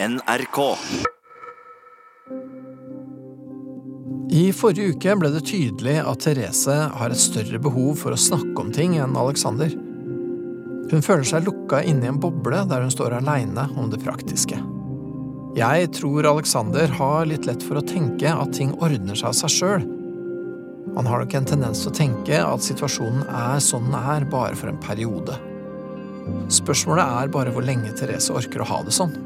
NRK. I forrige uke ble det tydelig at Therese har et større behov for å snakke om ting enn Alexander. Hun føler seg lukka inne i en boble der hun står aleine om det praktiske. Jeg tror Alexander har litt lett for å tenke at ting ordner seg av seg sjøl. Han har nok en tendens til å tenke at situasjonen er sånn den er, bare for en periode. Spørsmålet er bare hvor lenge Therese orker å ha det sånn.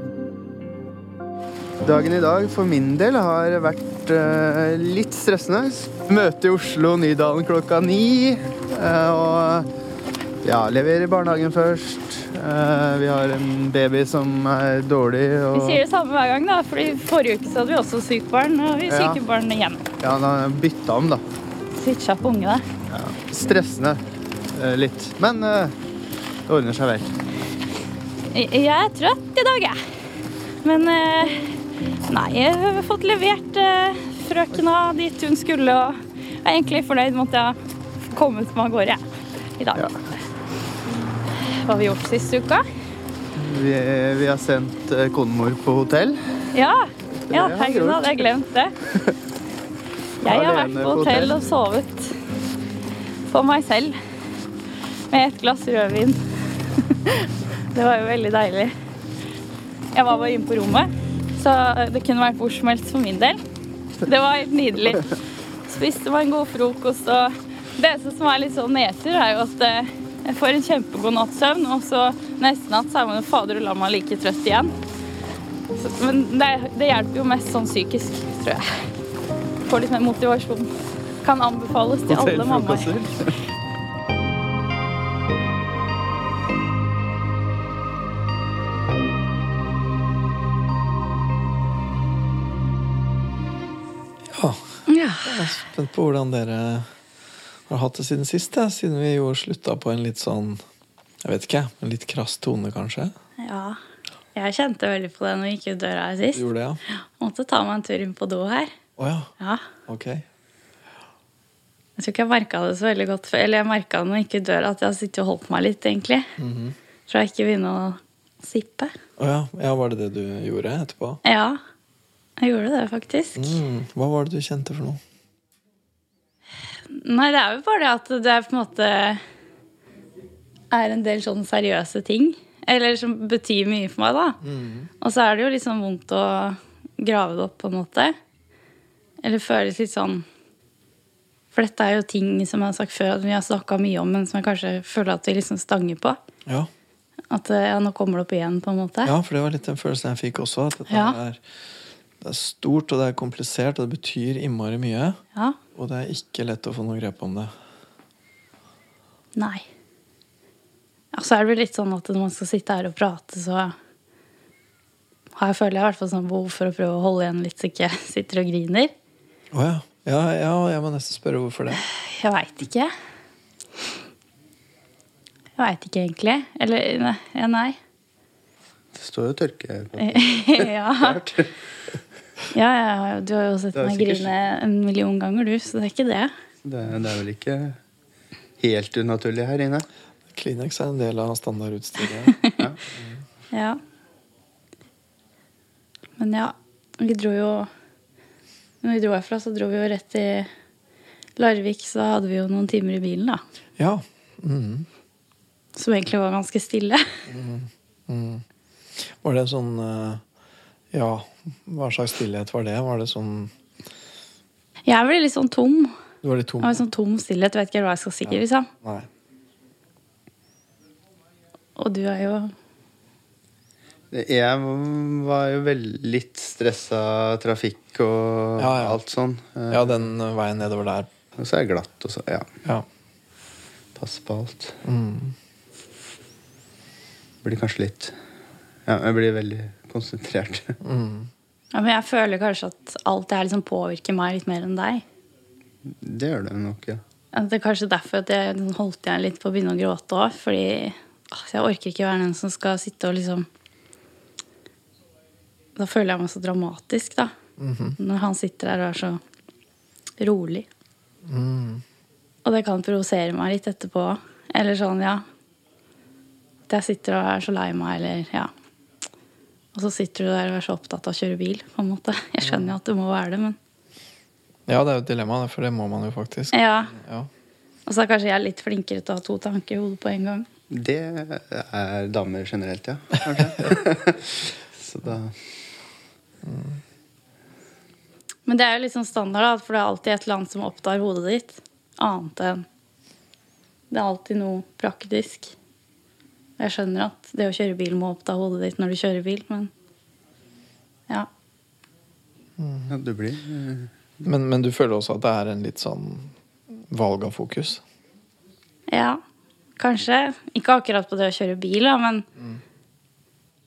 Dagen i dag for min del har vært uh, litt stressende. Møte i Oslo Nydalen klokka ni. Uh, og ja, levere i barnehagen først. Uh, vi har en baby som er dårlig. Og, Vi sier det samme hver gang, da. Fordi forrige uke så hadde vi også sykt barn, og vi Ja. syke barn igjen. Ja, da bytta om, da. Switcha på unge, da. Ja. Stressende litt. Men det ordner seg vel. Jeg er trøtt i dag, jeg. Men nei, jeg har fått levert eh, frøkena dit hun skulle, og jeg er egentlig fornøyd med at jeg har kommet meg av gårde i dag. Ja. Hva har vi gjort siste uka? Vi, vi har sendt eh, konemor på hotell. Ja, ja herregud, hadde jeg glemt det. Jeg har vært på hotell. og sovet for meg selv med et glass rødvin. Det var jo veldig deilig. Jeg var bare inne på rommet, så det kunne vært hvor som helst for min del. Det var helt nydelig. Spiste meg en god frokost, og det eneste som er litt sånn nedtur, er jo at eh, jeg får en kjempegod natts søvn, og så neste natt så er man jo fader og lamma like trøtt igjen. Så, men det, det hjelper jo mest sånn psykisk, tror jeg. Får litt mer motivasjon. Kan anbefales til alle mammaer. Ja, jeg er spent på hvordan dere har hatt det siden sist. Siden vi jo slutta på en litt sånn Jeg vet ikke, en litt krass tone, kanskje. ja. Jeg kjente veldig på det når jeg gikk ut døra her sist. Gjorde det, ja? Måtte ta meg en tur inn på do her. Å ja. Ja. Ok. Jeg tror ikke jeg merka det så veldig godt før. Eller jeg merka det når jeg gikk ut døra, at jeg har sittet og holdt meg litt, egentlig. Så jeg ikke begynne å sippe. Å ja. ja. Var det det du gjorde etterpå? Ja, jeg gjorde det faktisk. Mm. Hva var det du kjente for noe? Nei, det er jo bare det at det er på en måte er en del sånne seriøse ting. Eller som betyr mye for meg, da. Og så er det jo litt sånn vondt å grave det opp, på en måte. Eller føles litt sånn For dette er jo ting som jeg har sagt før, at vi har snakka mye om, men som jeg kanskje føler at vi liksom stanger på. Ja. At ja, nå kommer det opp igjen, på en måte. ja, for det var litt den følelsen jeg fikk også. At dette Ja. er, det er stort, og det er komplisert, og det betyr innmari mye. Ja. Og det er ikke lett å få noe grep om det. Nei. Altså, så er det vel litt sånn at når man skal sitte her og prate, så har jeg føler jeg i hvert fall sånn behov for å prøve å holde igjen litt så ikke sitter og griner. Å ja. ja. Ja, jeg må nesten spørre hvorfor det. Jeg veit ikke. Jeg veit ikke egentlig. Eller nei. Ja, nei. Det står jo tørke ja. Ja, ja, du har jo sett meg grine en million ganger, du, så det er ikke det. Det, det er vel ikke helt unaturlig her inne. Kleenex er en del av standardutstyret. Ja. Men ja, vi dro jo Når vi dro herfra, så dro vi jo rett til Larvik, så hadde vi jo noen timer i bilen, da. Ja. Mm. Som egentlig var ganske stille. Var det sånn eh, Ja, hva slags stillhet var det? Var det sånn Jeg ble litt sånn tom. Du var litt tom? Jeg var sånn tom stillhet, vet ikke hva jeg skal si, liksom. Nei. Og du er jo Jeg var jo veldig litt stressa trafikk og Ja, ja. alt sånn. Ja, den veien nedover der. Og så er det glatt, og så Ja, Ja. pass på alt. Mm. Blir kanskje litt Ja, jeg blir veldig konsentrert. Mm. ja, Men jeg føler kanskje at alt det her liksom påvirker meg litt mer enn deg. Det gjør det nok, ja. Det er kanskje derfor at jeg holdt igjen litt på å begynne å gråte òg. Fordi åh, jeg orker ikke være den som skal sitte og liksom Da føler jeg meg så dramatisk, da. Når han sitter der og er så rolig. Mm. Og det kan provosere meg litt etterpå. Eller sånn, ja. At jeg sitter og er så lei meg, eller ja. Og så sitter du der og er så opptatt av å kjøre bil, på en måte. Jeg skjønner jo at du må være det, men Ja, det er jo et dilemma, for det må man jo faktisk. Ja. Ja. Og så er kanskje jeg litt flinkere til å ha to tanker i hodet på en gang. Det er damer generelt, ja. Så da Men det er jo litt sånn standard, da, for det er alltid et eller annet som opptar hodet ditt. Annet enn Det er alltid noe praktisk. Jeg skjønner at det å kjøre bil må oppta hodet ditt når du kjører bil, men ja. ja, du blir eh, Men, men du føler også at det er en litt sånn valg av fokus? Ja, kanskje. Ikke akkurat på det å kjøre bil, da, men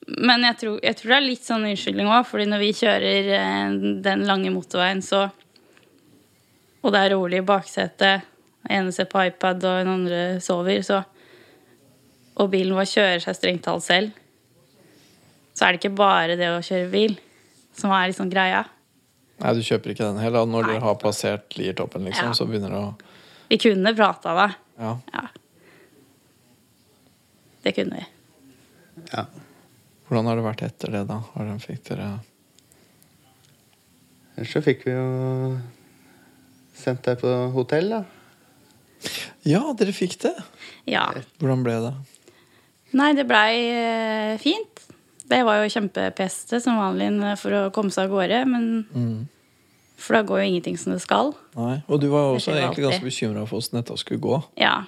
Men jeg tror, jeg tror det er litt sånn unnskyldning òg, fordi når vi kjører eh, den lange motorveien, så Og det er rolig i baksetet, den ene ser på iPad, og den andre sover, så Og bilen vår kjører seg strengt talt selv. Så er det ikke bare det å kjøre bil som er liksom greia. Nei, du kjøper ikke den heller. Når Nei. dere har passert Liertoppen, liksom, Ja. så begynner det å Vi kunne prata, da. Ja. Ja. Det kunne vi. Ja. Hvordan har det vært etter det, da? Hvordan fikk dere Ellers så fikk vi jo sendt deg på hotell, da. Ja, dere fikk det! Ja. Hvordan ble det? Nei, det blei eh, fint. Det var jo kjempepeste som vanlig for å komme seg av gårde, men Mm. For da går jo ingenting som det skal. Nei. Og du var jo også egentlig ganske bekymra for åssen dette skulle gå. Ja.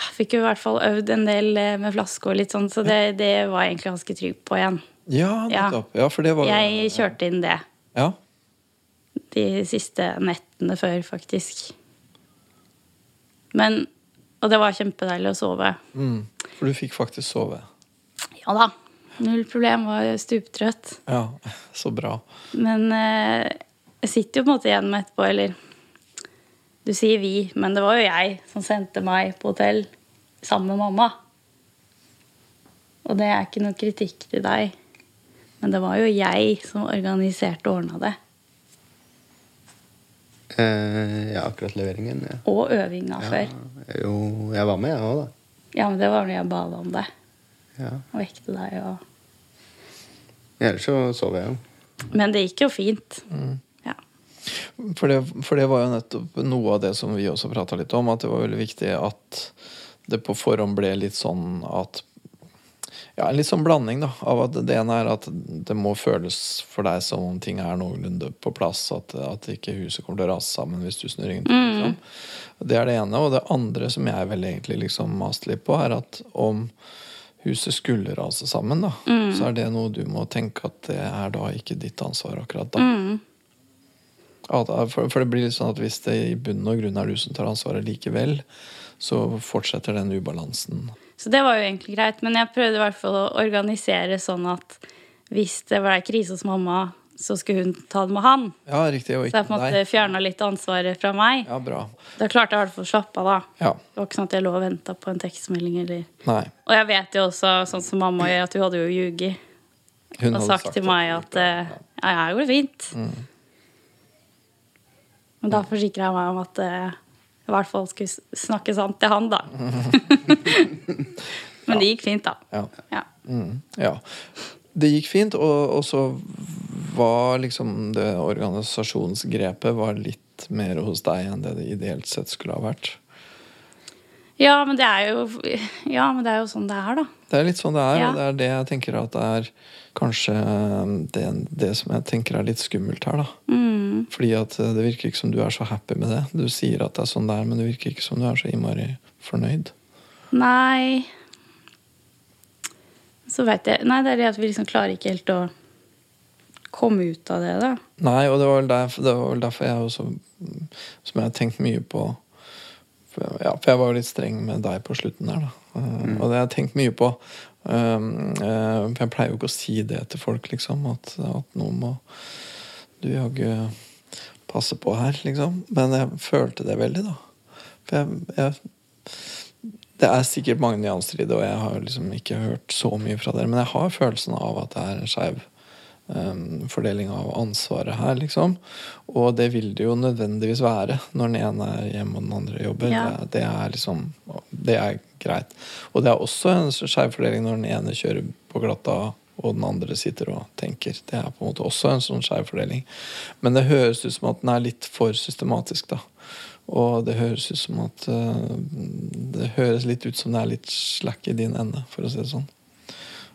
Jeg fikk jo i hvert fall øvd en del eh, med flaske og litt sånn, så det, det var jeg egentlig ganske trygg på igjen. Ja, Ja. nettopp. Ja, for det var Jeg kjørte inn det Ja. de siste nettene før, faktisk. Men Og det var kjempedeilig å sove. Mm. For du fikk faktisk sove. Ja da. Null problem. Var stuptrøtt. Ja, så bra. Men eh, jeg sitter jo på en måte igjen med etterpå, eller Du sier vi, men det var jo jeg som sendte meg på hotell sammen med mamma. Og det er ikke noe kritikk til deg, men det var jo jeg som organiserte og ordna det. Eh, ja, akkurat leveringen. Ja. Og øvinga før. Jo, jeg var med, jeg òg, da. Ja, men det var når jeg bada om det. Ja. Og vekte deg og Ellers så sov jeg jo. Men det gikk jo fint. Ja. For det, for det var jo nettopp noe av det som vi også prata litt om, at det var veldig viktig at det på forhånd ble litt sånn at Ja, en litt sånn blanding, da. Av at det ene er at det må føles for deg som om ting er noenlunde på plass. At, at ikke huset kommer til å rase sammen hvis du snur ryggen til. Liksom. Det er det ene. Og det andre som jeg vel egentlig liksom maste litt på, er at om huset skulle rase sammen, da, så er det noe du må tenke at det er da ikke ditt ansvar akkurat da. Mm. At, for, for det blir litt sånn at hvis det i bunn og grunn er du som tar ansvaret likevel, så fortsetter den ubalansen. Så det var jo egentlig greit. Men jeg prøvde i hvert fall å organisere sånn at hvis det ble krise hos mamma, så skulle hun ta det med han. Ja, riktig. Så jeg på en måte fjerna litt ansvaret fra meg. Ja, bra. Da klarte jeg i hvert fall å slappe av, da. Ja. Det var ikke sånn at jeg lå og venta på en tekstmelding eller Nei. Og jeg vet jo også, sånn som mamma gjør, at hun hadde jo ljuget Hun og hadde sagt til meg at ja, ja, jeg går det fint. Mm. Men da forsikra jeg meg om at eh, i hvert fall skulle snakke sant til han, da. Men det gikk fint, da. Ja. Ja. Mm, ja. Det gikk fint, og, og så var liksom det organisasjonsgrepet var litt mer hos deg enn det det ideelt sett skulle ha vært. ja, men det er jo Ja, men det er jo sånn det er, da. Det er litt sånn det er, Ja. og det er det jeg tenker at det er kanskje det, det som jeg tenker er litt skummelt her, da. Mm. Fordi at eh, det virker ikke som du er så happy med det. Du sier at det er sånn det er, men det virker ikke som du er så innmari fornøyd. Nei Så veit jeg Nei, det er det at vi liksom klarer ikke helt å komme ut av det, da. Nei, og det var vel derfor, det var vel derfor jeg også mm, Som jeg har tenkt mye på for, ja, for jeg var jo litt streng med deg på slutten der, da. Mm. Og det har jeg tenkt mye på. Um, eh, for jeg pleier jo ikke å si det til folk, liksom. At, at noe må du jaggu passe på her, liksom. Men jeg følte det veldig, da. For jeg, jeg Det er sikkert mange nyanser i det, og jeg har liksom ikke hørt så mye fra dere. Men jeg har følelsen av at det er en skeiv um, fordeling av ansvaret her, liksom. Og det vil det jo nødvendigvis være når den ene er hjemme og den andre jobber. Ja. Det, det er liksom Det er greit. Og det er også en skeiv fordeling når den ene kjører på glatta og den andre sitter og tenker. Det er på en måte også en sånn skeiv fordeling. Men det høres ut som at den er litt for systematisk, da. Og det høres ut som at uh, Det høres litt ut som det er litt slack i din ende, for å si det sånn.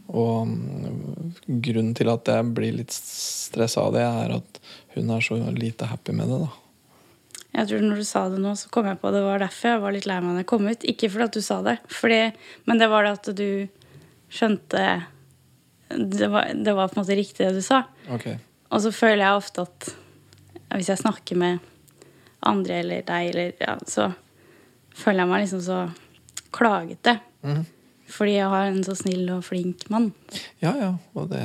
Og um, grunnen til at jeg blir litt stressa av det, er at hun er så lite happy med det, da. Jeg tror når du sa det nå, så kom jeg på det var derfor jeg var litt lei meg da jeg kom ut. Ikke fordi at du sa det, fordi, men det var det at du skjønte det var, det var, på en måte riktig, det du sa. Okay. Og så føler jeg ofte at hvis jeg snakker med andre eller deg, eller, ja, så føler jeg meg liksom så klagete. Mm. Fordi jeg har en så snill og flink mann. Ja, ja, og det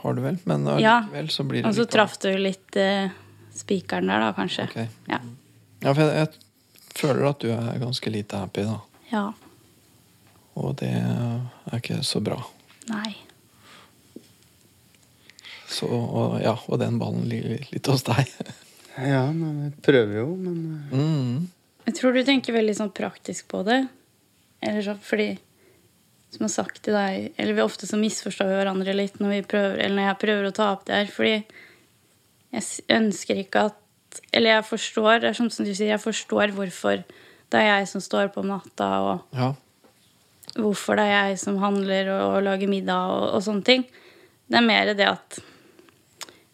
har du vel. Men allikevel så blir det Og så traff du litt eh, spikeren der, da, kanskje. Okay. Ja. ja, for jeg, jeg, føler at du er ganske lite happy, da. Ja. Og det er ikke så bra. Nei. Så, og, ja, og den ballen ligger litt hos deg. ja, men vi prøver jo, men eh. mm. Jeg tror du tenker veldig sånn praktisk på det. Eller så, fordi som jeg har sagt til deg Eller vi ofte så misforstår vi hverandre litt når, vi prøver, eller når jeg prøver å ta opp det her. Fordi jeg ønsker ikke at Eller jeg forstår, det er som du sier, jeg forstår hvorfor det er jeg som står på om natta, og ja. hvorfor det er jeg som handler og, og lager middag og, og sånne ting. Det er mer det at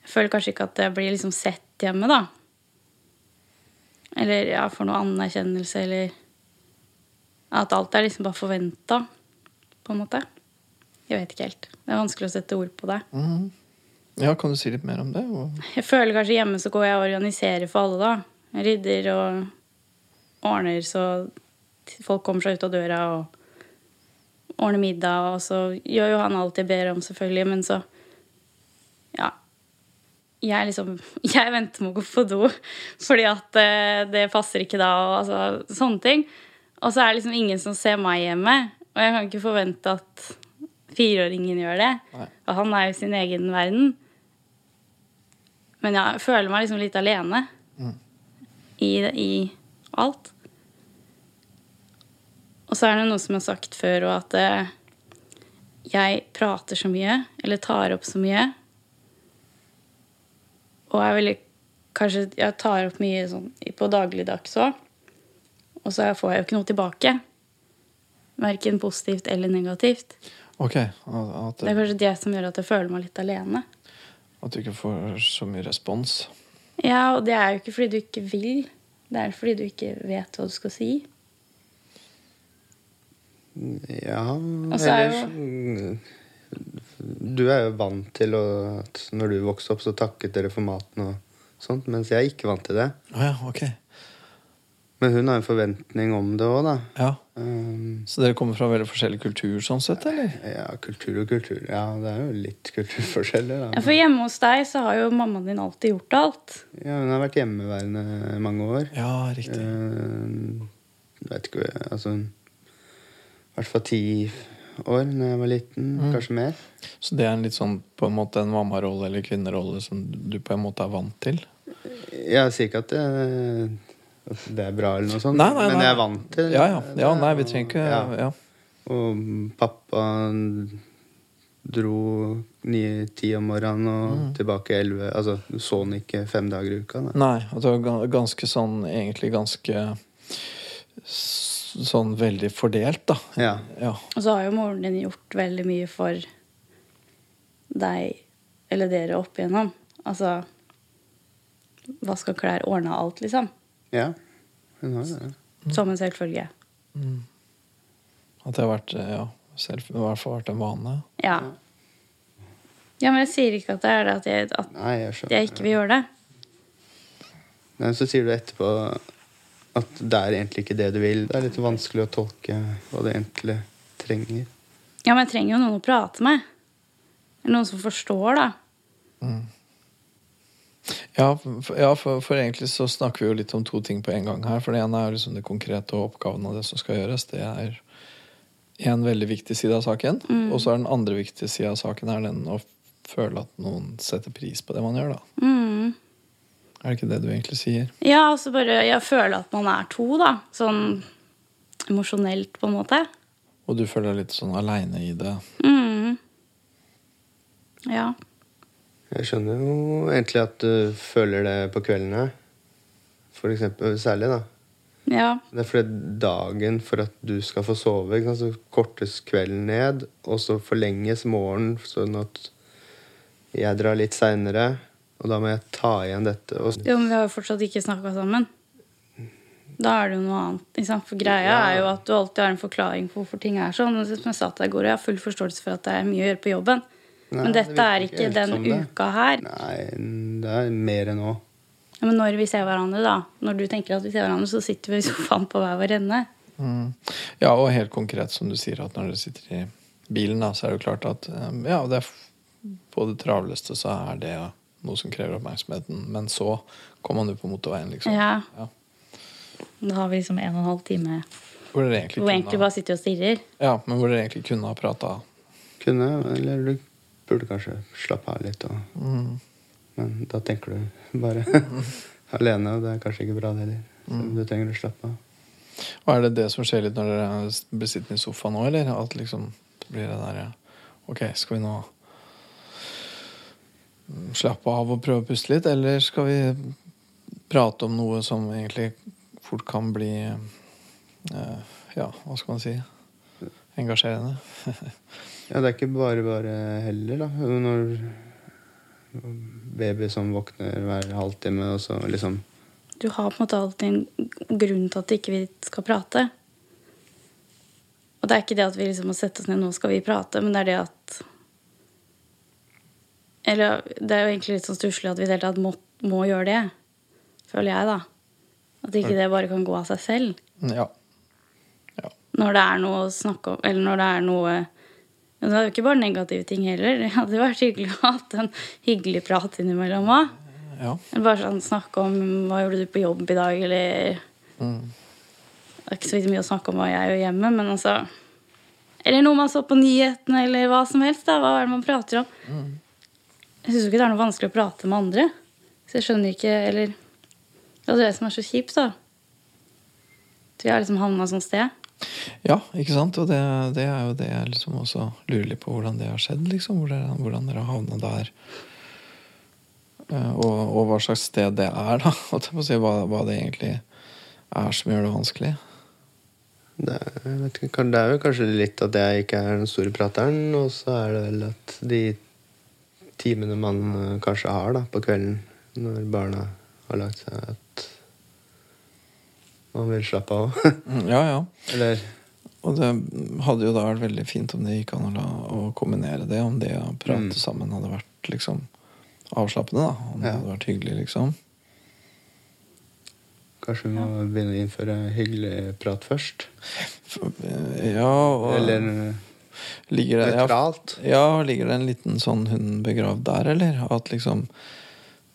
jeg føler kanskje ikke at jeg blir liksom sett hjemme, da. Eller ja, får noe anerkjennelse, eller At alt er liksom bare forventa, på en måte. Jeg vet ikke helt. Det er vanskelig å sette ord på det. Mm. Ja, Kan du si litt mer om det? Jeg føler kanskje hjemme så går jeg og organiserer for alle, da. Jeg rydder og ordner så folk kommer seg ut av døra og ordner middag. Og så gjør jo han alt jeg ber om, selvfølgelig, men så Ja jeg liksom Jeg venter med å gå på do fordi at uh, det passer ikke da, og altså sånne ting. Og så er det liksom ingen som ser meg hjemme. Og jeg kan ikke forvente at fireåringen gjør det. Nei. Og han er jo sin egen verden. Men jeg føler meg liksom litt alene mm. i, i, alt. Og så er det noe som jeg har sagt før, og at uh, jeg prater så mye, eller tar opp så mye, og jeg veldig kanskje Jeg tar opp mye sånn på dagligdags òg. Og så får jeg jo ikke noe tilbake. Verken positivt eller negativt. Ok. At det, det er kanskje det som gjør at jeg føler meg litt alene. At du ikke får så mye respons? Ja, og det er jo ikke fordi du ikke vil. Det er fordi du ikke vet hva du skal si. Ja Eller jo du er jo vant til å, at når du vokste opp, så takket dere for maten og sånt, mens jeg er ikke vant til det. Oh, ja, ok. Men hun har en forventning om det òg, da. Ja. Um, så dere kommer fra veldig forskjellig kultur sånn sett, eller? Ja, kultur og kultur. Ja, det er jo litt kulturforskjeller, da. Ja, For hjemme hos deg så har jo mammaen din alltid gjort alt. Ja, hun har vært hjemmeværende mange år. Ja, riktig. Uh, jeg vet ikke, altså I hvert fall ti år da jeg var liten. Mm. Kanskje mer. Så det er en litt sånn på en måte en mammarolle eller kvinnerolle som du på en måte er vant til? Jeg sier ikke at det, at det er bra, eller noe sånt, nei, nei, nei. men jeg er vant til ja, ja. ja, nei, vi trenger ikke ja. ja. Og pappa dro ni-ti om morgenen og mm. tilbake elleve. Altså, du så han ikke fem dager i uka. Nei, nei var ganske sånn Egentlig ganske sånn veldig fordelt, da. Ja. ja. Og så har jo moren din gjort veldig mye for deg, eller dere, opp igjennom. Altså Vaska klær, ordna alt, liksom. Ja, hun har det. Mm. Som en selvfølge. Mm. At det har vært ja, selv, i hvert fall vært en vane. Ja. Ja, men jeg sier ikke at det er det at jeg, at Nei, jeg, jeg ikke vil gjøre det. Nei, Så sier du etterpå at det er egentlig ikke det du vil. Det er litt vanskelig å tolke hva du egentlig trenger. Ja, men jeg trenger jo noen å prate med. Eller Noen som forstår, da. Mm. Ja, for, ja for, for, egentlig så snakker vi jo litt om to ting på en gang her. For det ene er liksom det konkrete og oppgaven av det som skal gjøres. Det er en veldig viktig side av saken. Mm. Og så er den andre viktige sida av saken er den å føle at noen setter pris på det man gjør. da. Mm. Er det ikke det du egentlig sier? Ja, altså bare jeg føler at man er to, da. Sånn emosjonelt, på en måte. Og du føler deg litt sånn aleine i det? Mm. Ja. Jeg skjønner jo egentlig at du føler det på kveldene. For eksempel, særlig, da. Ja. Det er fordi dagen for at du skal få sove, ikke sant? så kortes kvelden ned, og så forlenges morgenen sånn at jeg drar litt seinere, og da må jeg ta igjen dette. Og... Jo, men vi har jo fortsatt ikke snakka sammen. Da er det jo noe annet. Liksom. For greia Ja. er jo at du alltid har en forklaring på hvorfor ting er sånn. Og som jeg sa til deg i går, jeg har full forståelse for at det er mye å gjøre på jobben. Nei, men dette det er ikke ikke den uka her. Nei, det er mer enn nå. Ja, men når vi ser hverandre, da, når du tenker at vi ser hverandre, så sitter vi i sofaen på hver vår ende. Ja, og helt konkret som du sier, at når dere sitter i bilen, da, så er det jo klart at eh, ja, det er på det travleste så er det noe som krever oppmerksomheten. Men så kommer man jo på motorveien, liksom. Ja. Ja. Da har vi liksom en og en halv time Hvor dere egentlig hvor egentlig kunne, bare sitter og stirrer. ja, men hvor dere egentlig kunne ha prata. Kunne, eller du burde kanskje slappe av litt. Og, Mm. men da tenker du bare alene, og det er kanskje ikke bra det heller. Så Mm. du trenger å slappe av. Og er det det som skjer litt når dere blir sittende i sofaen nå, eller? At liksom blir det der ja. Ok, skal vi nå slappe av og prøve å puste litt, eller skal vi prate om noe som egentlig fort kan bli eh, Ja, hva skal man si? Engasjerende. Ja, det er ikke bare bare heller, da. Når baby som våkner hver halvtime, og så liksom Du har på en måte alltid en grunn til at ikke vi ikke skal prate. Og det er ikke det at vi liksom må sette oss ned nå skal vi prate, men det er det at Eller det er jo egentlig litt sånn stusslig at vi i det hele tatt må, må gjøre det. Føler jeg, da. At ikke det bare kan gå av seg selv. Ja. ja. Når det er noe å snakke om, eller når det er noe men Det er jo ikke bare negative ting heller. Det hadde vært hyggelig å ha hatt en hyggelig prat innimellom òg. ja. Bare sånn snakke om hva gjorde du på jobb i dag, eller Mm. Det er ikke så mye å snakke om hva jeg gjør hjemme, men altså Eller noe man så på nyhetene, eller hva som helst. da, Hva er det man prater om? Jeg syns jo ikke det er noe vanskelig å prate med andre. Så jeg skjønner ikke Eller Det er det som er så kjipt, da. At vi har liksom havna sånn sted. Ja, ikke sant? Og det, det er jo det jeg liksom også lurer litt på hvordan det har skjedd. liksom, Hvordan dere har havna der. Eh, Og, og hva slags sted det er, da. Holdt jeg på å si, hva, hva det egentlig er som gjør det vanskelig. det er, jeg vet ikke, det er jo kanskje litt at jeg ikke er den store prateren, og så er det vel at de timene man eh, kanskje har da, på kvelden når barna har lagt seg, at man vil slappe av. Mm, Ja, ja. Eller Og det hadde jo da vært veldig fint om det gikk an å, å kombinere det. Om det å prate Mm. sammen hadde vært liksom avslappende. da Om det hadde vært hyggelig, liksom. kanskje vi må begynne å innføre hyggelig prat først. Eh, ja, og Eller ligger det, ja, nøytralt. Ja, ligger det en liten sånn hund begravd der, eller? At liksom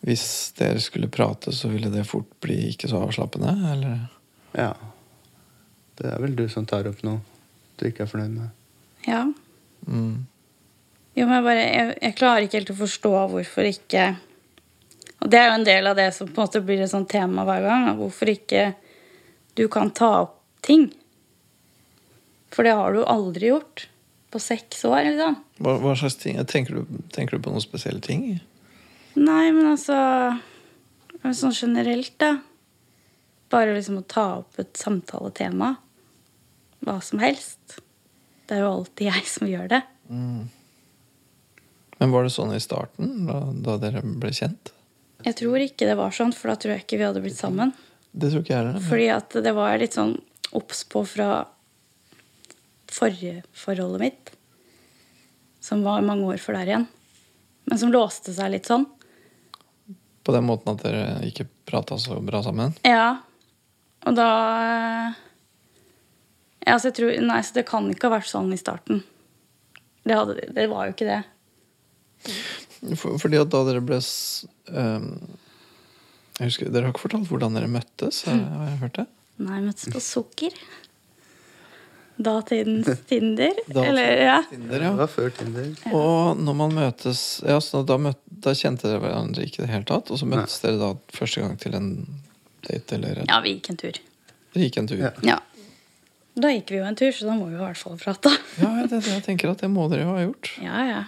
Hvis dere skulle prate, så ville det fort bli ikke så avslappende, eller? Ja. Det er vel du som tar opp noe du ikke er fornøyd med. Ja. Mm. Jo, men jeg, bare, jeg, jeg klarer ikke helt å forstå hvorfor ikke Og det er jo en del av det som på en måte blir et sånt tema hver gang. Hvorfor ikke du kan ta opp ting. For det har du aldri gjort på seks år. liksom. Hva, hva slags ting? Tenker du, tenker du på noen spesielle ting? Nei, men altså Sånn generelt, da. Bare liksom å ta opp et samtaletema. Hva som helst. Det er jo alltid jeg som gjør det. Men var det sånn i starten, da, da dere ble kjent? Jeg tror ikke det var sånn, for da tror jeg ikke vi hadde blitt sammen. Det tror ikke jeg heller. Fordi at det var litt sånn obs på fra forrige forholdet mitt. Som var mange år før der igjen. Men som låste seg litt sånn. På den måten at dere ikke prata så bra sammen? Ja. Og da ja, så jeg tror, Nei, så det kan ikke ha vært sånn i starten. Det, hadde, det var jo ikke det. For, fordi at da dere ble ehm, jeg husker, Dere har ikke fortalt hvordan dere møttes? Har jeg, hørt det? Nei, møttes på sukker. Datidens Tinder. Da- Eller, ja. Tinder, Det var før Tinder. Og når man møtes ja, så da, møt, da kjente dere hverandre ikke i det hele tatt? Og så møttes dere da første gang til en date eller ja, vi gikk en tur. Dere gikk en tur? Ja. Ja. Da gikk vi jo en tur, så da må vi i hvert fall prate. Ja, det, det, jeg tenker at det må dere jo ha gjort. Ja, ja.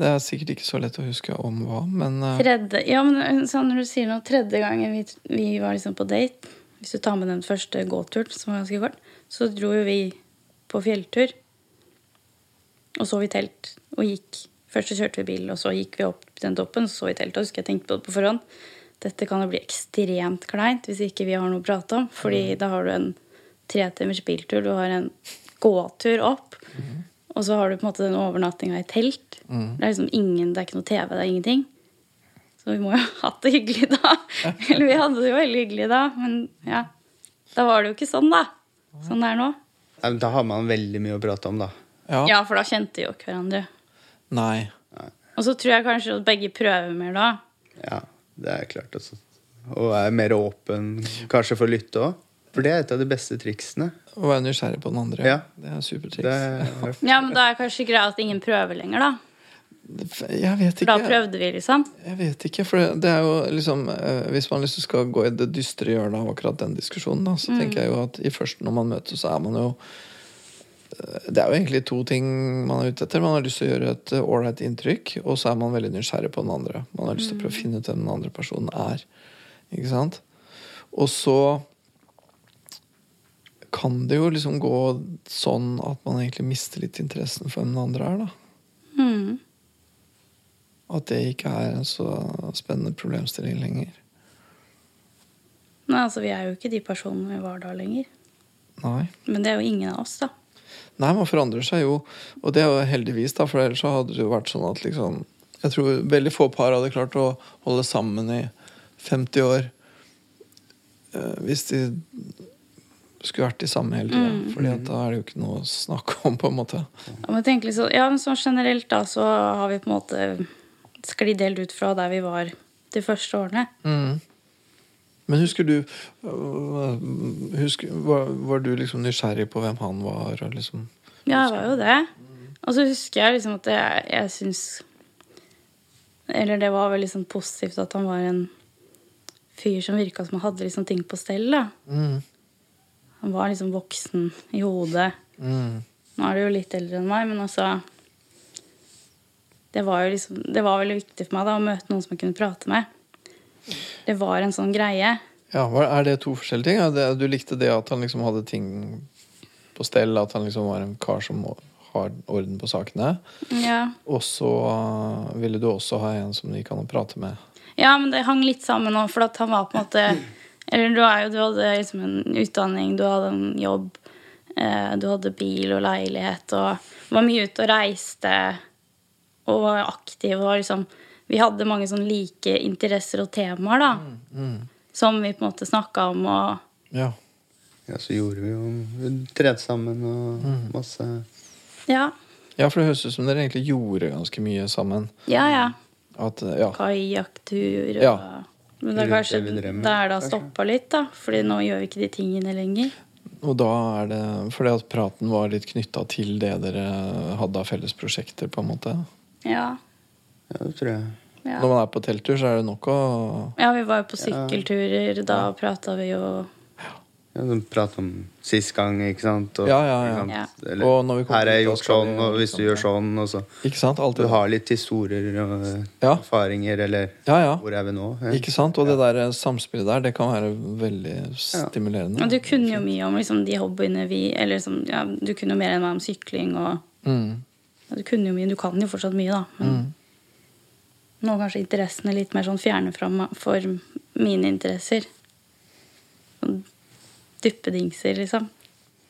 Det er sikkert ikke så lett å huske om hva, men uh... Tredje, ja, men sånn når du sier noe, tredje gangen vi, vi var liksom på date Hvis du tar med den første gåturen, som var ganske kort, så dro jo vi på fjelltur. Og så vi telt og gikk. Først så kjørte vi bil, og så gikk vi opp den toppen, så så vi telt. Og husker jeg tenkte på det på forhånd. Dette kan jo bli ekstremt kleint hvis ikke vi har noe å prate om. Fordi da har du en tre timers biltur, du har en gåtur opp. Og så har du på en måte den overnattinga i telt. Det er liksom ingen, det er ikke noe TV, det er ingenting. Så vi må jo ha hatt det hyggelig da. Eller vi hadde det jo veldig hyggelig da, men ja. Da var det jo ikke sånn, da. Sånn det er nå. Da har man veldig mye å prate om, da. ja. Ja, for da kjente de jo ikke hverandre. Nei. Og så tror jeg kanskje at begge prøver mer da. Ja, det er klart. Altså. Og er mer åpen kanskje for å lytte òg. For det er et av de beste triksene. Å være nysgjerrig på den andre. Ja. Det er supertriks. Det er, Ja, men da er kanskje greit at ingen prøver lenger, da. Jeg vet For da prøvde vi, liksom. Jeg vet ikke, for det er jo liksom eh, Hvis man liksom skal gå i det dystre hjørnet av akkurat den diskusjonen, da, så Mm. tenker jeg jo at i første når man møtes, så er man jo eh, Det er jo egentlig to ting man er ute etter. Man har lyst til å gjøre et eh, ålreit inntrykk, og så er man veldig nysgjerrig på den andre. Man har lyst til å Mm. prøve å finne ut hvem den andre personen er. Ikke sant? Og så kan det jo liksom gå sånn at man egentlig mister litt interessen for hvem den andre er, da. At det ikke er en så spennende problemstilling lenger. Nei, altså, vi er jo ikke de personene vi var da lenger. Nei. Men det er jo ingen av oss, da. Nei, man forandrer seg jo, og det er jo heldigvis, da, for ellers så hadde det jo vært sånn at liksom Jeg tror veldig få par hadde klart å holde sammen i 50 år eh, hvis de skulle vært de samme hele tida. Mm. Fordi da er det jo ikke noe å snakke om, på en måte. Ja, men tenk sånn, ja, men sånn generelt da, så har vi på en måte sklidd helt ut fra der vi var de første årene. Mm. Men husker du husker, var, var du liksom nysgjerrig på hvem han var? Liksom Ja, jeg var jo det. Og så husker jeg liksom at jeg, jeg syns Eller det var veldig sånn positivt at han var en fyr som virka som han hadde liksom ting på stell. da. mm. Han var liksom voksen i hodet. Mm. Nå er du jo litt eldre enn meg, men altså Det var liksom, det var veldig viktig for meg da å møte noen som jeg kunne prate med. Det var en sånn greie. Ja, Er det to forskjellige ting? Det, du likte det at han liksom hadde ting på stell, at han liksom var en kar som har orden på sakene. Ja. Og så øh, ville du også ha en som du gikk an å prate med. Ja, men det hang litt sammen nå, for at han var på en måte Eller du, jo, du hadde liksom en utdanning, du hadde en jobb, eh, du hadde bil og leilighet og var mye ute og reiste og var aktive. og liksom Vi hadde mange sånn like interesser og temaer, da, som vi på en måte snakka om og Ja. ja, så gjorde vi jo Vi trente sammen og masse Ja. ja, for det høres ut som dere egentlig gjorde ganske mye sammen. Ja, ja. At, øh, ja. Kajakktur og Ja. Men det er kanskje der det har stoppa litt, da. Fordi nå gjør vi ikke de tingene lenger. Og da er det fordi at praten var litt knytta til det dere hadde av felles prosjekter, på en måte. Ja. Ja, det tror jeg. Ja. Når man er på telttur, så er det nok å Ja, vi var jo på sykkelturer. Da prata vi jo Ja, de prater om sist gang, ikke sant? Og, Ja, ja, ja. sant? Ja. Eller, Og når vi kommer her er jeg gjort sånn, og hvis du gjør sånn, og så Ikke sant? Alt Du har litt historier og Ja. erfaringer, eller Ja, ja. hvor er vi nå? Ja. Ikke sant? Og det der eh, samspillet der, det kan være veldig stimulerende. Og du kunne jo mye om liksom, de hobbyene vi Eller liksom, ja, du kunne jo mer enn meg om sykling og Mm. Du kunne jo mye. Du kan jo fortsatt mye, da. Men Mm. nå er kanskje interessene litt mer sånn fjerne fra for mine interesser. Sånn duppedingser, liksom.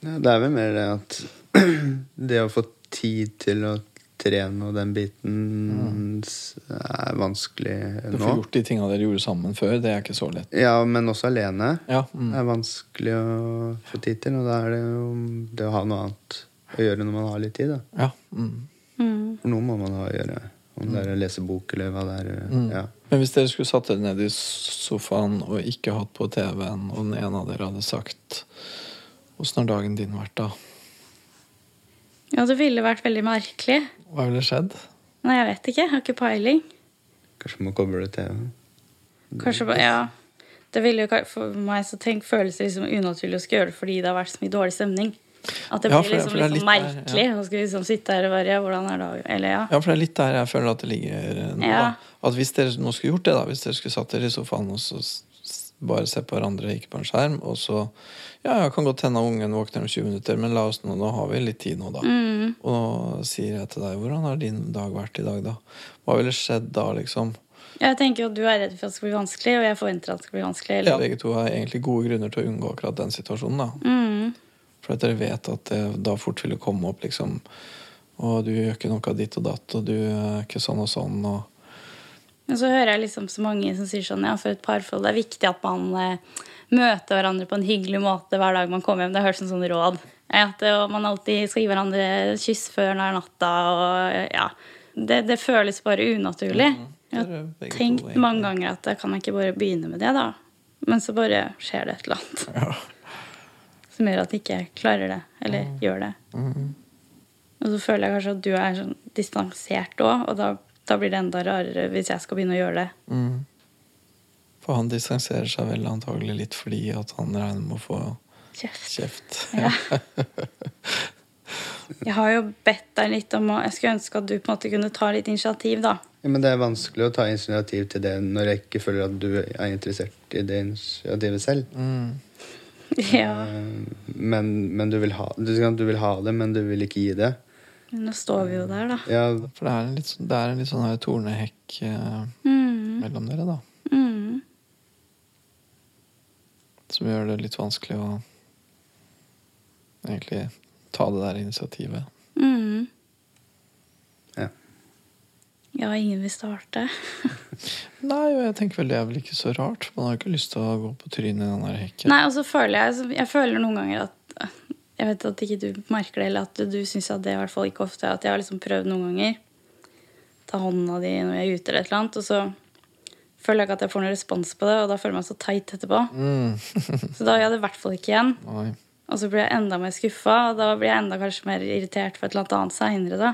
Ja, det er vel mer det at det å få tid til å trene og den biten mm. er vanskelig nå. Du får gjort de tinga dere gjorde sammen før. Det er ikke så lett. Ja, men også alene. Ja, mm. Er vanskelig å få tid til, og da er det jo det å ha noe annet å gjøre når man har litt tid. Da. ja. Mm. Mm. For noe må man ha å gjøre. Om det er å lese bok eller hva det er. Mm. Ja. Men hvis dere skulle satt dere ned i sofaen og ikke hatt på TV-en, og den ene av dere hadde sagt Åssen har dagen din vært, da? Ja, det ville vært veldig merkelig. Hva ville skjedd? Nei, jeg vet ikke. Jeg har ikke peiling. Kanskje man kobler det til Kanskje ja. Det ville jo, for meg så tenk, føles det liksom unaturlig å skulle gjøre det fordi det har vært så mye dårlig stemning. At det Ja, blir for liksom for det litt sånn litt merkelig. Nå skal vi liksom sitte her og bare ja, Hvordan er dagen? Eller ja. Ja, for det er litt der jeg føler at det ligger nå. Ja. At hvis dere nå skulle gjort det, da, hvis dere skulle satt dere i sofaen og så bare se på hverandre, ikke på en skjerm, og så Ja, jeg kan godt hende ungen våkner om 20 minutter, men la oss nå, nå har vi litt tid nå, da. Mm. Og nå sier jeg til deg, hvordan har din dag vært i dag, da? Hva ville skjedd da, liksom? Jeg tenker jo at du er redd for at det skal bli vanskelig, og jeg forventer at det skal bli vanskelig. Ja, Eller? begge to har egentlig gode grunner til å unngå akkurat den situasjonen, da. Mm. For at dere vet at det da fort ville komme opp, liksom Og du gjør ikke noe av ditt og datt, og du er ikke sånn og sånn, og Men så hører jeg liksom så mange som sier sånn ja, for et parforhold det er viktig at man eh, møter hverandre på en hyggelig måte hver dag man kommer hjem. Det har jeg hørt som sånn råd. At eh, man alltid skal gi hverandre kyss før det er natta. Og, eh, ja. det, det føles bare unaturlig. Jeg har tenkt mange ganger at jeg kan ikke bare begynne med det, da. Men så bare skjer det et eller annet Ja. Som gjør at jeg ikke klarer det, eller gjør det. Og så føler jeg kanskje at du er sånn distansert òg, og da, da blir det enda rarere hvis jeg skal begynne å gjøre det. Mm. For han distanserer seg vel antagelig litt fordi at han regner med å få Kjeft. kjeft. Ja. Jeg har jo bedt deg litt om å Jeg skulle ønske at du på en måte kunne ta litt initiativ, da. Ja, men det er vanskelig å ta initiativ til det når jeg ikke føler at du er interessert i det initiativet selv. Mm. Ja. Eh, Men, men du, vil ha, du, du vil ha det, men du vil ikke gi det. Men nå står vi jo der, da. Ja, For det er en litt, sånn- det er en litt sånn her tornehekk eh, Mm. mellom dere, da. Mm. Som gjør det litt vanskelig å egentlig ta det der initiativet. Mm. Ja. Ingen vil starte. Nei, og jeg tenker vel det er vel ikke så rart. Man har ikke lyst til å gå på trynet i den der hekken. Nei, og så føler jeg Jeg føler noen ganger at Jeg vet at ikke du merker det, eller at du, du syns at det i hvert fall ikke ofte At jeg har liksom prøvd noen ganger. Ta hånda di når jeg er ute, eller et eller annet, og så føler jeg ikke at jeg får noen respons på det, og da føler jeg meg så teit etterpå. Mm. Så da gjør jeg det i hvert fall ikke igjen. Oi. Og så blir jeg enda mer skuffa, og da blir jeg enda kanskje mer irritert for et eller annet seinere, da.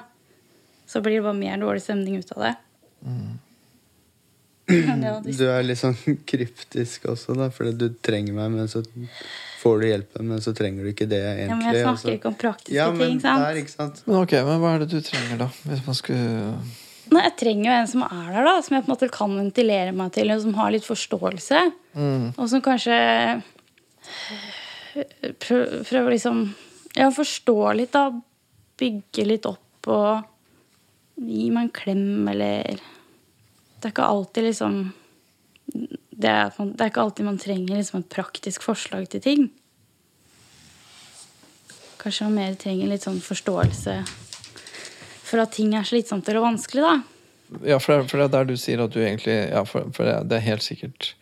Så blir det bare mer dårlig stemning ut av det. Men det Du er litt sånn kryptisk også, da, fordi du trenger meg, men så får du hjelpen, men så trenger du ikke det egentlig. Ja, men jeg snakker så- snakker ikke om praktiske ja, men ting, sant? Der, ikke sant? Men ok, men hva er det du trenger, da? Hvis man skulle Nei, jeg trenger jo en som er der, da. Som jeg på en måte kan ventilere meg til, og som har litt forståelse. mm. Og som kanskje prøver prøver liksom Ja, forstå litt, da. Bygge litt opp og gi meg en klem, eller Det er ikke alltid liksom Det er, det er ikke alltid man trenger liksom et praktisk forslag til ting. Kanskje man mer trenger litt sånn forståelse for at ting er slitsomt eller vanskelig, da. Ja, for det, er- er der du sier at du egentlig Ja, for, for det, det er helt sikkert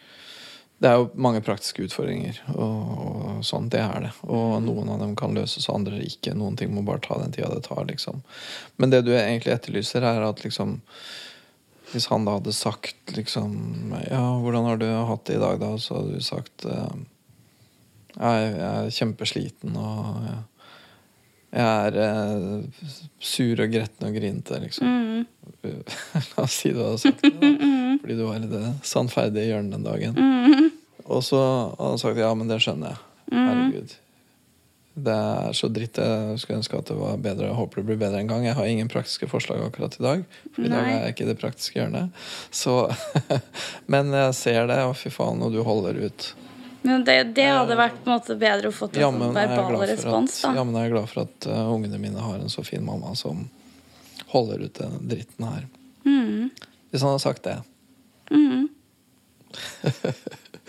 Det er jo mange praktiske utfordringer, og, og sånn. Det er det. Og noen av dem kan løses, og andre ikke. Noen ting må bare ta den tida det tar, liksom. Men det du egentlig etterlyser, er at liksom Hvis han da hadde sagt liksom Ja, hvordan har du hatt det i dag, da? Så hadde du sagt eh, jeg, er kjempesliten, og jeg, jeg er eh, sur og gretten og grinete, liksom. Mm. La oss si du hadde sagt det, da. Fordi du var i det sannferdige hjørnet den dagen. Mm. Og så hadde han sagt ja, men det skjønner jeg. Herregud. Det er så dritt. Jeg skulle ønske at det var bedre. Jeg håper det blir bedre en gang. Jeg har ingen praktiske forslag akkurat i dag. For i dag er jeg ikke i det praktiske hjørnet. Så, men jeg ser det, og fy faen, og du holder ut. Men det, det hadde vært på en måte bedre å få er jeg verbal respons, at, da. jammen er jeg glad for at uh, ungene mine har en så fin mamma som holder ut den dritten her. Mm. Hvis han hadde sagt det. Mm.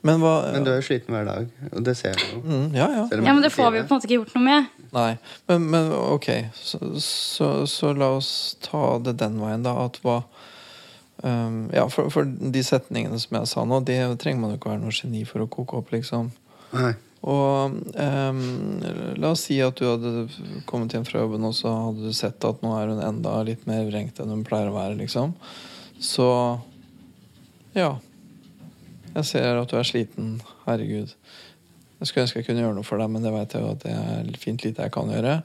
Men hva Men du er jo sliten hver dag, og det ser jeg jo. mm, Ja, ja. Ja, men det får vi jo på en måte ikke gjort noe med. Nei, men, men ok, så, så, så la oss ta det den veien, da. At hva um, Ja, for, for de setningene som jeg sa nå, det trenger man jo ikke være noe geni for å koke opp, liksom. Nei. Og um, la oss si at du hadde kommet hjem fra jobben, og så hadde du sett at nå er hun enda litt mer vrengt enn hun pleier å være, liksom. Så ja. Jeg ser at du er sliten. Herregud. Jeg skulle ønske jeg kunne gjøre noe for deg, men det vet jeg jo at det er fint lite jeg kan gjøre.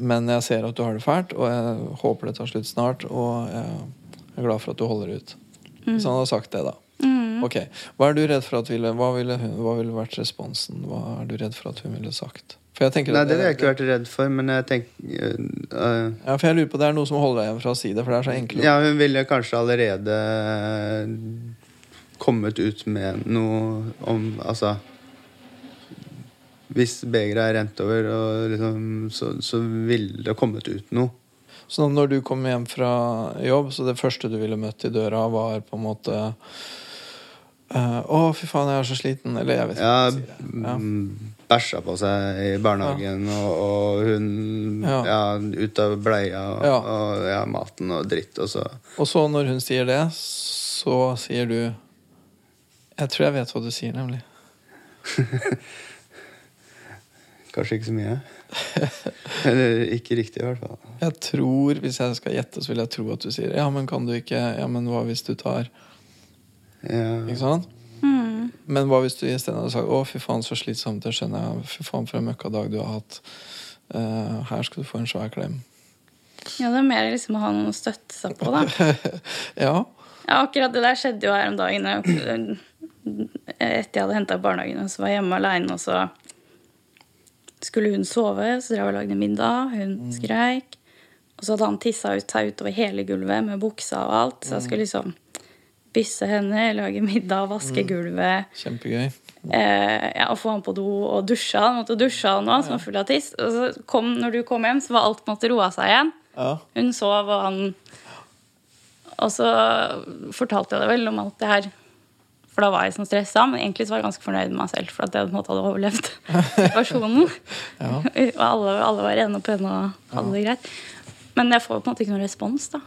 Men jeg ser at du har det fælt, og jeg håper det tar slutt snart. Og jeg er glad for at du holder ut. Hvis han hadde sagt det, da. Mm. Ok. Hva er du redd for at ville Hva ville, hun, hva ville vært responsen? Hva er du redd for at hun ville sagt? For jeg Nei, det ville jeg ikke vært redd for, men jeg tenker uh, Ja, for jeg lurer på Det er noe som holder deg igjen fra å si det, for det er så enkelt. Ja, hun ville kanskje allerede kommet ut med noe om Altså Hvis begeret er rent over, og liksom, så, så ville det kommet ut noe. Så når du kom hjem fra jobb, så det første du ville møtt i døra, var på en måte uh, Å, fy faen, jeg er så sliten. Eller jeg vet ikke. Ja, hva jeg sier. Ja. mm, bæsja på seg i barnehagen, og, og hun Ja. ja. ut av bleia og, Ja. og ja, maten og dritt, og så Og så når hun sier det, så sier du Jeg tror jeg vet hva du sier, nemlig. Kanskje ikke så mye. Eller ikke riktig, i hvert fall. Jeg tror, Hvis jeg skal gjette, så vil jeg tro at du sier Ja, men kan du ikke Ja, men hva hvis du tar Ja. Ikke sant? Mm. Men hva hvis du isteden hadde sagt Å, fy faen, så slitsomt, det skjønner jeg. Fy faen, for en møkkadag du har hatt. Uh, her skal du få en svær klem. Ja, det er mer liksom å ha noen å støtte seg på, da. Ja. Ja, akkurat det der skjedde jo her om dagen. Etter jeg hadde henta barnehagen, og så var jeg hjemme aleine, og så skulle hun sove. Så drev jeg og lagde middag. Hun skreik. Og så hadde han tissa ut seg utover hele gulvet med buksa og alt. Så jeg skulle liksom bysse henne, lage middag, vaske gulvet. Kjempegøy. Eh, ja, og få han på do og dusje han. Måtte dusje han òg, som var full av tiss. Og så kom, når du kom hjem, så var alt måtte roa seg igjen. Ja. Hun sov, og han Og så fortalte jeg det vel om alt det her. For da var jeg sånn stressa, men egentlig så var jeg ganske fornøyd med meg selv. For at jeg på en måte hadde overlevd situasjonen. Ja. Og alle, alle var rene og pene og hadde det greit. Men jeg får på en måte ikke noen respons, da.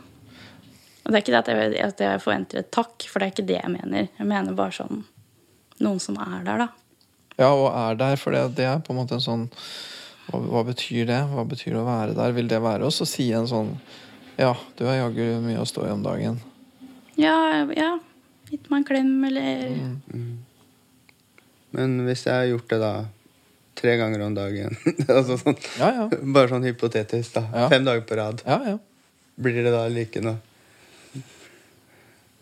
Og det er ikke det at jeg, at jeg forventer et takk, for det er ikke det jeg mener. Jeg mener bare sånn noen som er der, da. Ja, og er der, for det, det er på en måte en sånn hva, hva betyr det? Hva betyr det å være der? Vil det være oss å si en sånn Ja, du har jaggu mye å stå i om dagen. Ja, ja. Gitt meg en klem, eller Men hvis jeg har gjort det da tre ganger om dagen altså sånn, Ja, ja. Bare sånn hypotetisk, da. Ja. Fem dager på rad. Ja, ja. Blir det da like noe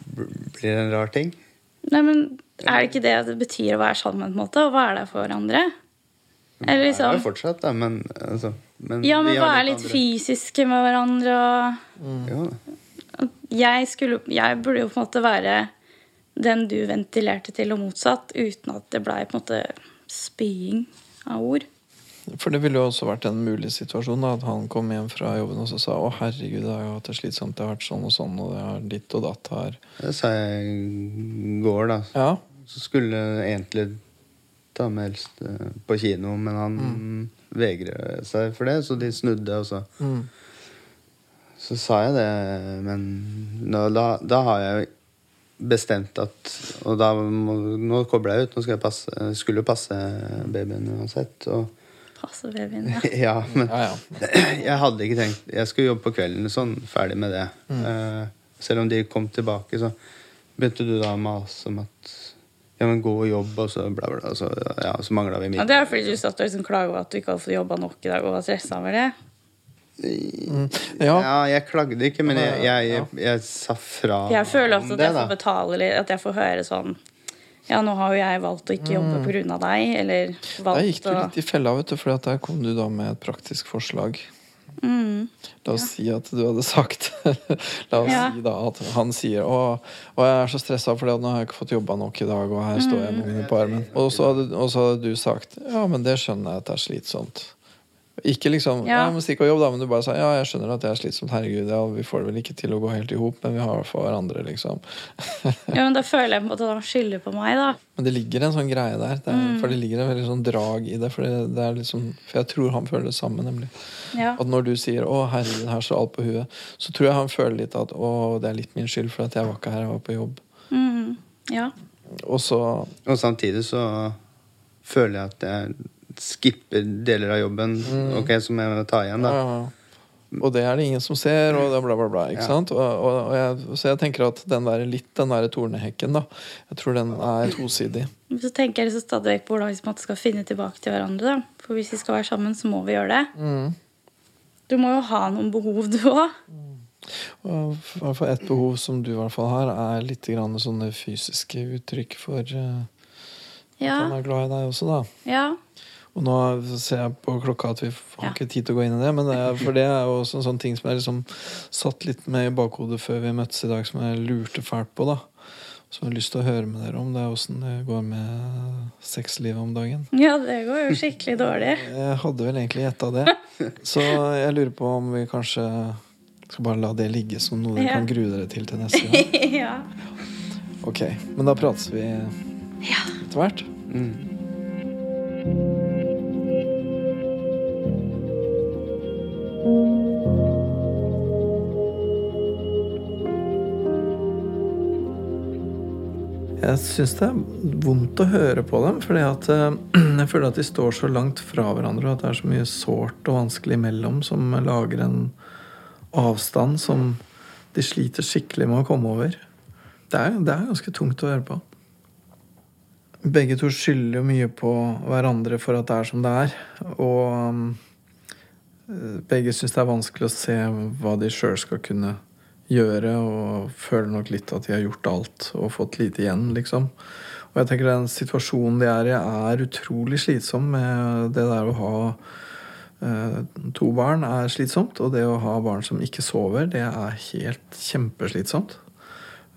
Blir det en rar ting? Nei, men er det ikke det det betyr å være sammen på en måte? Og hva er det for hverandre? Eller Det er liksom jo fortsatt, da, men, altså, men Ja, men være litt andre- fysiske med hverandre og mm. jeg, skulle, jeg burde jo på en måte være den du ventilerte til, og motsatt, uten at det blei på en måte spying av ord. For det ville jo også vært en mulig situasjon da, at han kom hjem fra jobben og så sa å herregud, det har jo hatt det slitsomt, det har vært sånn og sånn, og det har ditt og datt her. det sa jeg i går, da. Ja, Så skulle egentlig ta med helst på kino, men han Mm. vegrer seg for det, så de snudde, og så mm. Så sa jeg det, men nå, da, da har jeg bestemt at Og da må, nå kobler jeg ut. Nå skal jeg passe, skulle jo passe babyen uansett. Og, Passe babyen, ja. ja, men ja, ja. jeg hadde ikke tenkt Jeg skulle jobbe på kvelden, sånn, ferdig med det. Mm. Uh, selv om de kom tilbake, så begynte du da å mase om at ja, men gå og jobb, og så bla, bla. Så, ja, så mangla vi ja. Det er fordi du satt og liksom klaga over at du ikke hadde fått jobba nok i dag, og var stressa over det. Ja. Ja, jeg klagde ikke, men jeg, jeg, jeg, jeg sa fra Jeg føler også at jeg får betale litt, at jeg får høre sånn Ja, nå har jo jeg valgt å ikke jobbe på grunn av deg, eller Mm. Der gikk valgt du litt i fella, vet du, for der kom du da med et praktisk forslag. mm. La oss si at du hadde sagt La oss Ja. si da at han sier å, å jeg er så stressa fordi nå har jeg ikke fått jobba nok i dag, og her står jeg med ungene på armen. Og så, hadde, og så hadde du sagt ja, men det skjønner jeg at det er slitsomt. Ikke liksom ja. Ja. men stikk og jobb, da, men du bare sa ja, jeg skjønner at det er slitsomt. Herregud, ja, vi får det vel ikke til å gå helt i hop, men vi har i hvert fall hverandre, liksom. Ja, men da føler jeg på en måte at han skylder på meg, da. Men det ligger en sånn greie der. Det er, For det ligger en veldig sånn drag i det. For, det, det er liksom, for jeg tror han føler det samme, nemlig. Ja. At når du sier 'Å, herregud, her står alt på huet', så tror jeg han føler litt at 'Å, det er litt min skyld, for at jeg var ikke her, jeg var på jobb'. Mm. ja. Og så Og samtidig så føler jeg at jeg skipper deler av jobben ok, som jeg må ta igjen. da. ja, Og det er det ingen som ser, og bla, bla, bla. Ikke Ja. sant? Og, og, og jeg, så jeg tenker at den der, litt den der tornehekken, da, jeg tror den er tosidig. Så tenker jeg så stadig vekk på hvordan vi skal finne tilbake til hverandre. Da. For hvis vi skal være sammen, så må vi gjøre det. Mm. Du må jo ha noen behov, du òg. Og i hvert fall Et behov som du i hvert fall har, er litt grann sånne fysiske uttrykk for uh, Ja. at han er glad i deg også, da. Ja. Og nå ser jeg på klokka at vi har Ja. ikke tid til å gå inn i det, men det er, for det er jo også en sånn ting som jeg liksom satt litt med i bakhodet før vi møttes i dag, som jeg lurte fælt på, da. Som jeg har lyst til å høre med dere om. Det er åssen det går med sexlivet om dagen. ja, det går jo skikkelig dårlig. Jeg hadde vel egentlig gjetta det. Så jeg lurer på om vi kanskje skal bare la det ligge som noe dere Ja. kan grue dere til til neste gang. ja. Ok, Men da prates vi etter hvert. Jeg syns det er vondt å høre på dem, fordi eh, jeg føler at de står så langt fra hverandre, og at det er så mye sårt og vanskelig imellom som lager en avstand som de sliter skikkelig med å komme over. Det er, det er ganske tungt å høre på. Begge to skylder jo mye på hverandre for at det er som det er. Og um, begge syns det er vanskelig å se hva de sjøl skal kunne gjøre, og føler nok litt at de har gjort alt og fått lite igjen, liksom. Og jeg tenker den situasjonen de er i, er utrolig slitsom med det der å ha eh, to barn er slitsomt, og det å ha barn som ikke sover, det er helt kjempeslitsomt.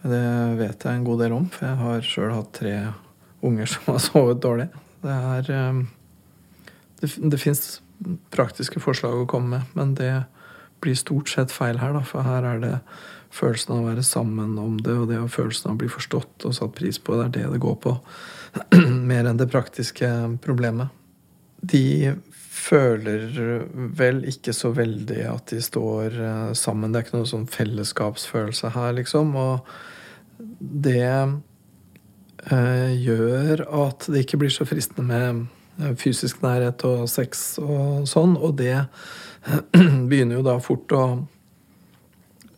Det vet jeg en god del om, for jeg har sjøl hatt tre unger som har sovet dårlig. Det er eh, Det, det fins praktiske forslag å komme med, men det blir stort sett feil her, da, for her er det følelsen av å være sammen om det, og det og følelsen av å bli forstått og satt pris på. Det er det det går på. Mer enn det praktiske problemet. De føler vel ikke så veldig at de står eh, sammen. Det er ikke noen sånn fellesskapsfølelse her, liksom. Og det eh, gjør at det ikke blir så fristende med eh, fysisk nærhet og sex og sånn. Og det begynner jo da fort å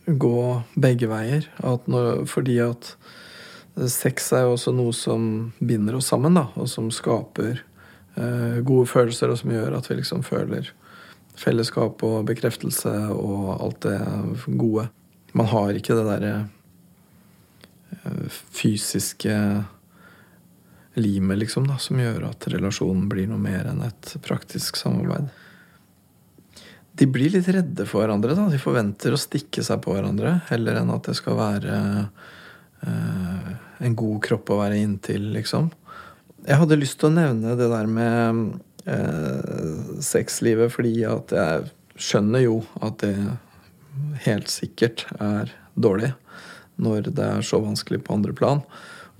gå begge veier. At når, fordi at sex er jo også noe som binder oss sammen, da, og som skaper eh, gode følelser, og som gjør at vi liksom føler fellesskap og bekreftelse og alt det gode. Man har ikke det derre eh, fysiske limet, liksom, da, som gjør at relasjonen blir noe mer enn et praktisk samarbeid. De blir litt redde for hverandre. da, De forventer å stikke seg på hverandre heller enn at det skal være uh, en god kropp å være inntil, liksom. Jeg hadde lyst til å nevne det der med uh, sexlivet fordi at jeg skjønner jo at det helt sikkert er dårlig når det er så vanskelig på andre plan.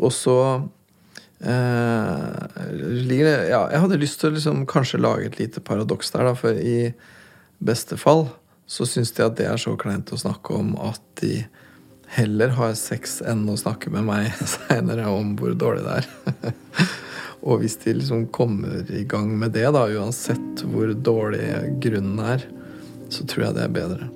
Og så eh, Ja, jeg hadde lyst til å liksom kanskje lage et lite paradoks der, da, for i beste fall så syns de at det er så kleint å snakke om at de heller har sex enn å snakke med meg seinere om hvor dårlig det er. Og hvis de liksom kommer i gang med det, da, uansett hvor dårlig grunnen er, så tror jeg det er bedre.